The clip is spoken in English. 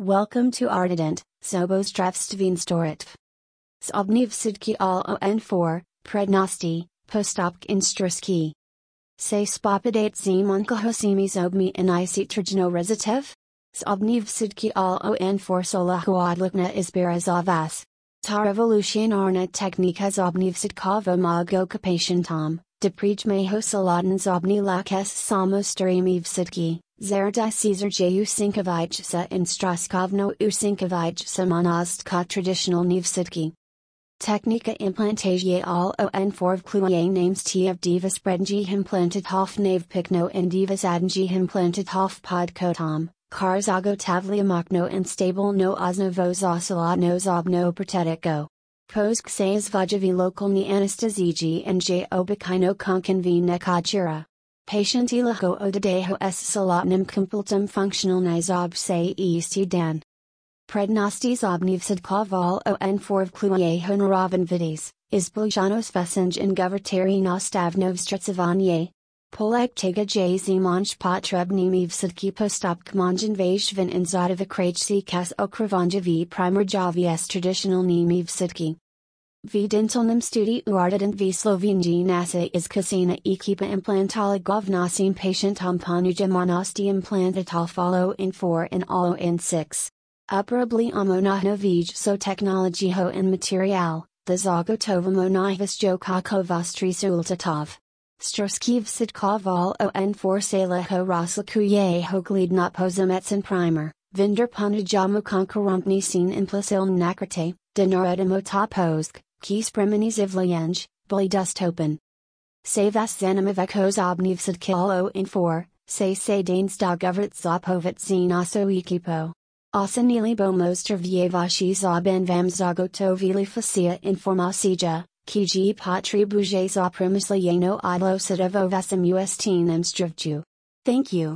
Welcome to Artident, Zobozdravstvenstoritv. Zobnivsidki all on4, Prednosti, Postopk instruski. Say spopadate zimonkohosimi zobmi and isitrajno rezitev? Zobnivsidki all on4 solahuadlikna izbirazavas. Ta technika zobnivsidkova mago tom, deprijmeho saladan zobni lakes samostarimivsidki. Zerda Caesar J. Usinkovijca in Straskovno Usinkovijca Monastka traditional Nevsitki. Technika implantagia all on 4 kluye names T of divas prednji implanted hof nave pikno and divas adnji implanted hof pod kotam, karzago tavlia makno and stable no osnovo zosala no zobno protetiko. Posk says vajavi lokalni anesteziji and j obikino konkanvi nekachira. Patient ilaho odadeho s functional nizob se east dan. Prednosti zobnivsid kaval on 4 vkluye honoravan vidis, is buljanos vesenj in govertari nastavnov stretsavanye. Polek tega j zimonj potrebni vsidki postop kmanjan vajshvin in zodovikrajci kas okravanja primer javies traditional nimi vsidki. V studi uardident v Sloveniji nasa is kasina ekipa implantala govnasim patientom ponuja monosti implantatal follow in 4 and all in 6. Uporably omonahna vij so technology ho in material, the zagotova monahvis jokako sultatov. Stroskiv sidkov on 4 saleho ho glidnot pozametsin primer, vinder ponujamu konkurentni sin implasiln nakrate, denoredimo topozk, Kis Preminis Ivlayenj, Bully Dustopen. Se vas zanimivekos obnivsid kilo in 4, se se danes dogovert zopovit zinaso ekipo. Osanili bomoster vievashi zoben vam zagotovili facia informasija, kiji patri buje za primislieno idlo sidovo vasim ustinem strivju. Thank you.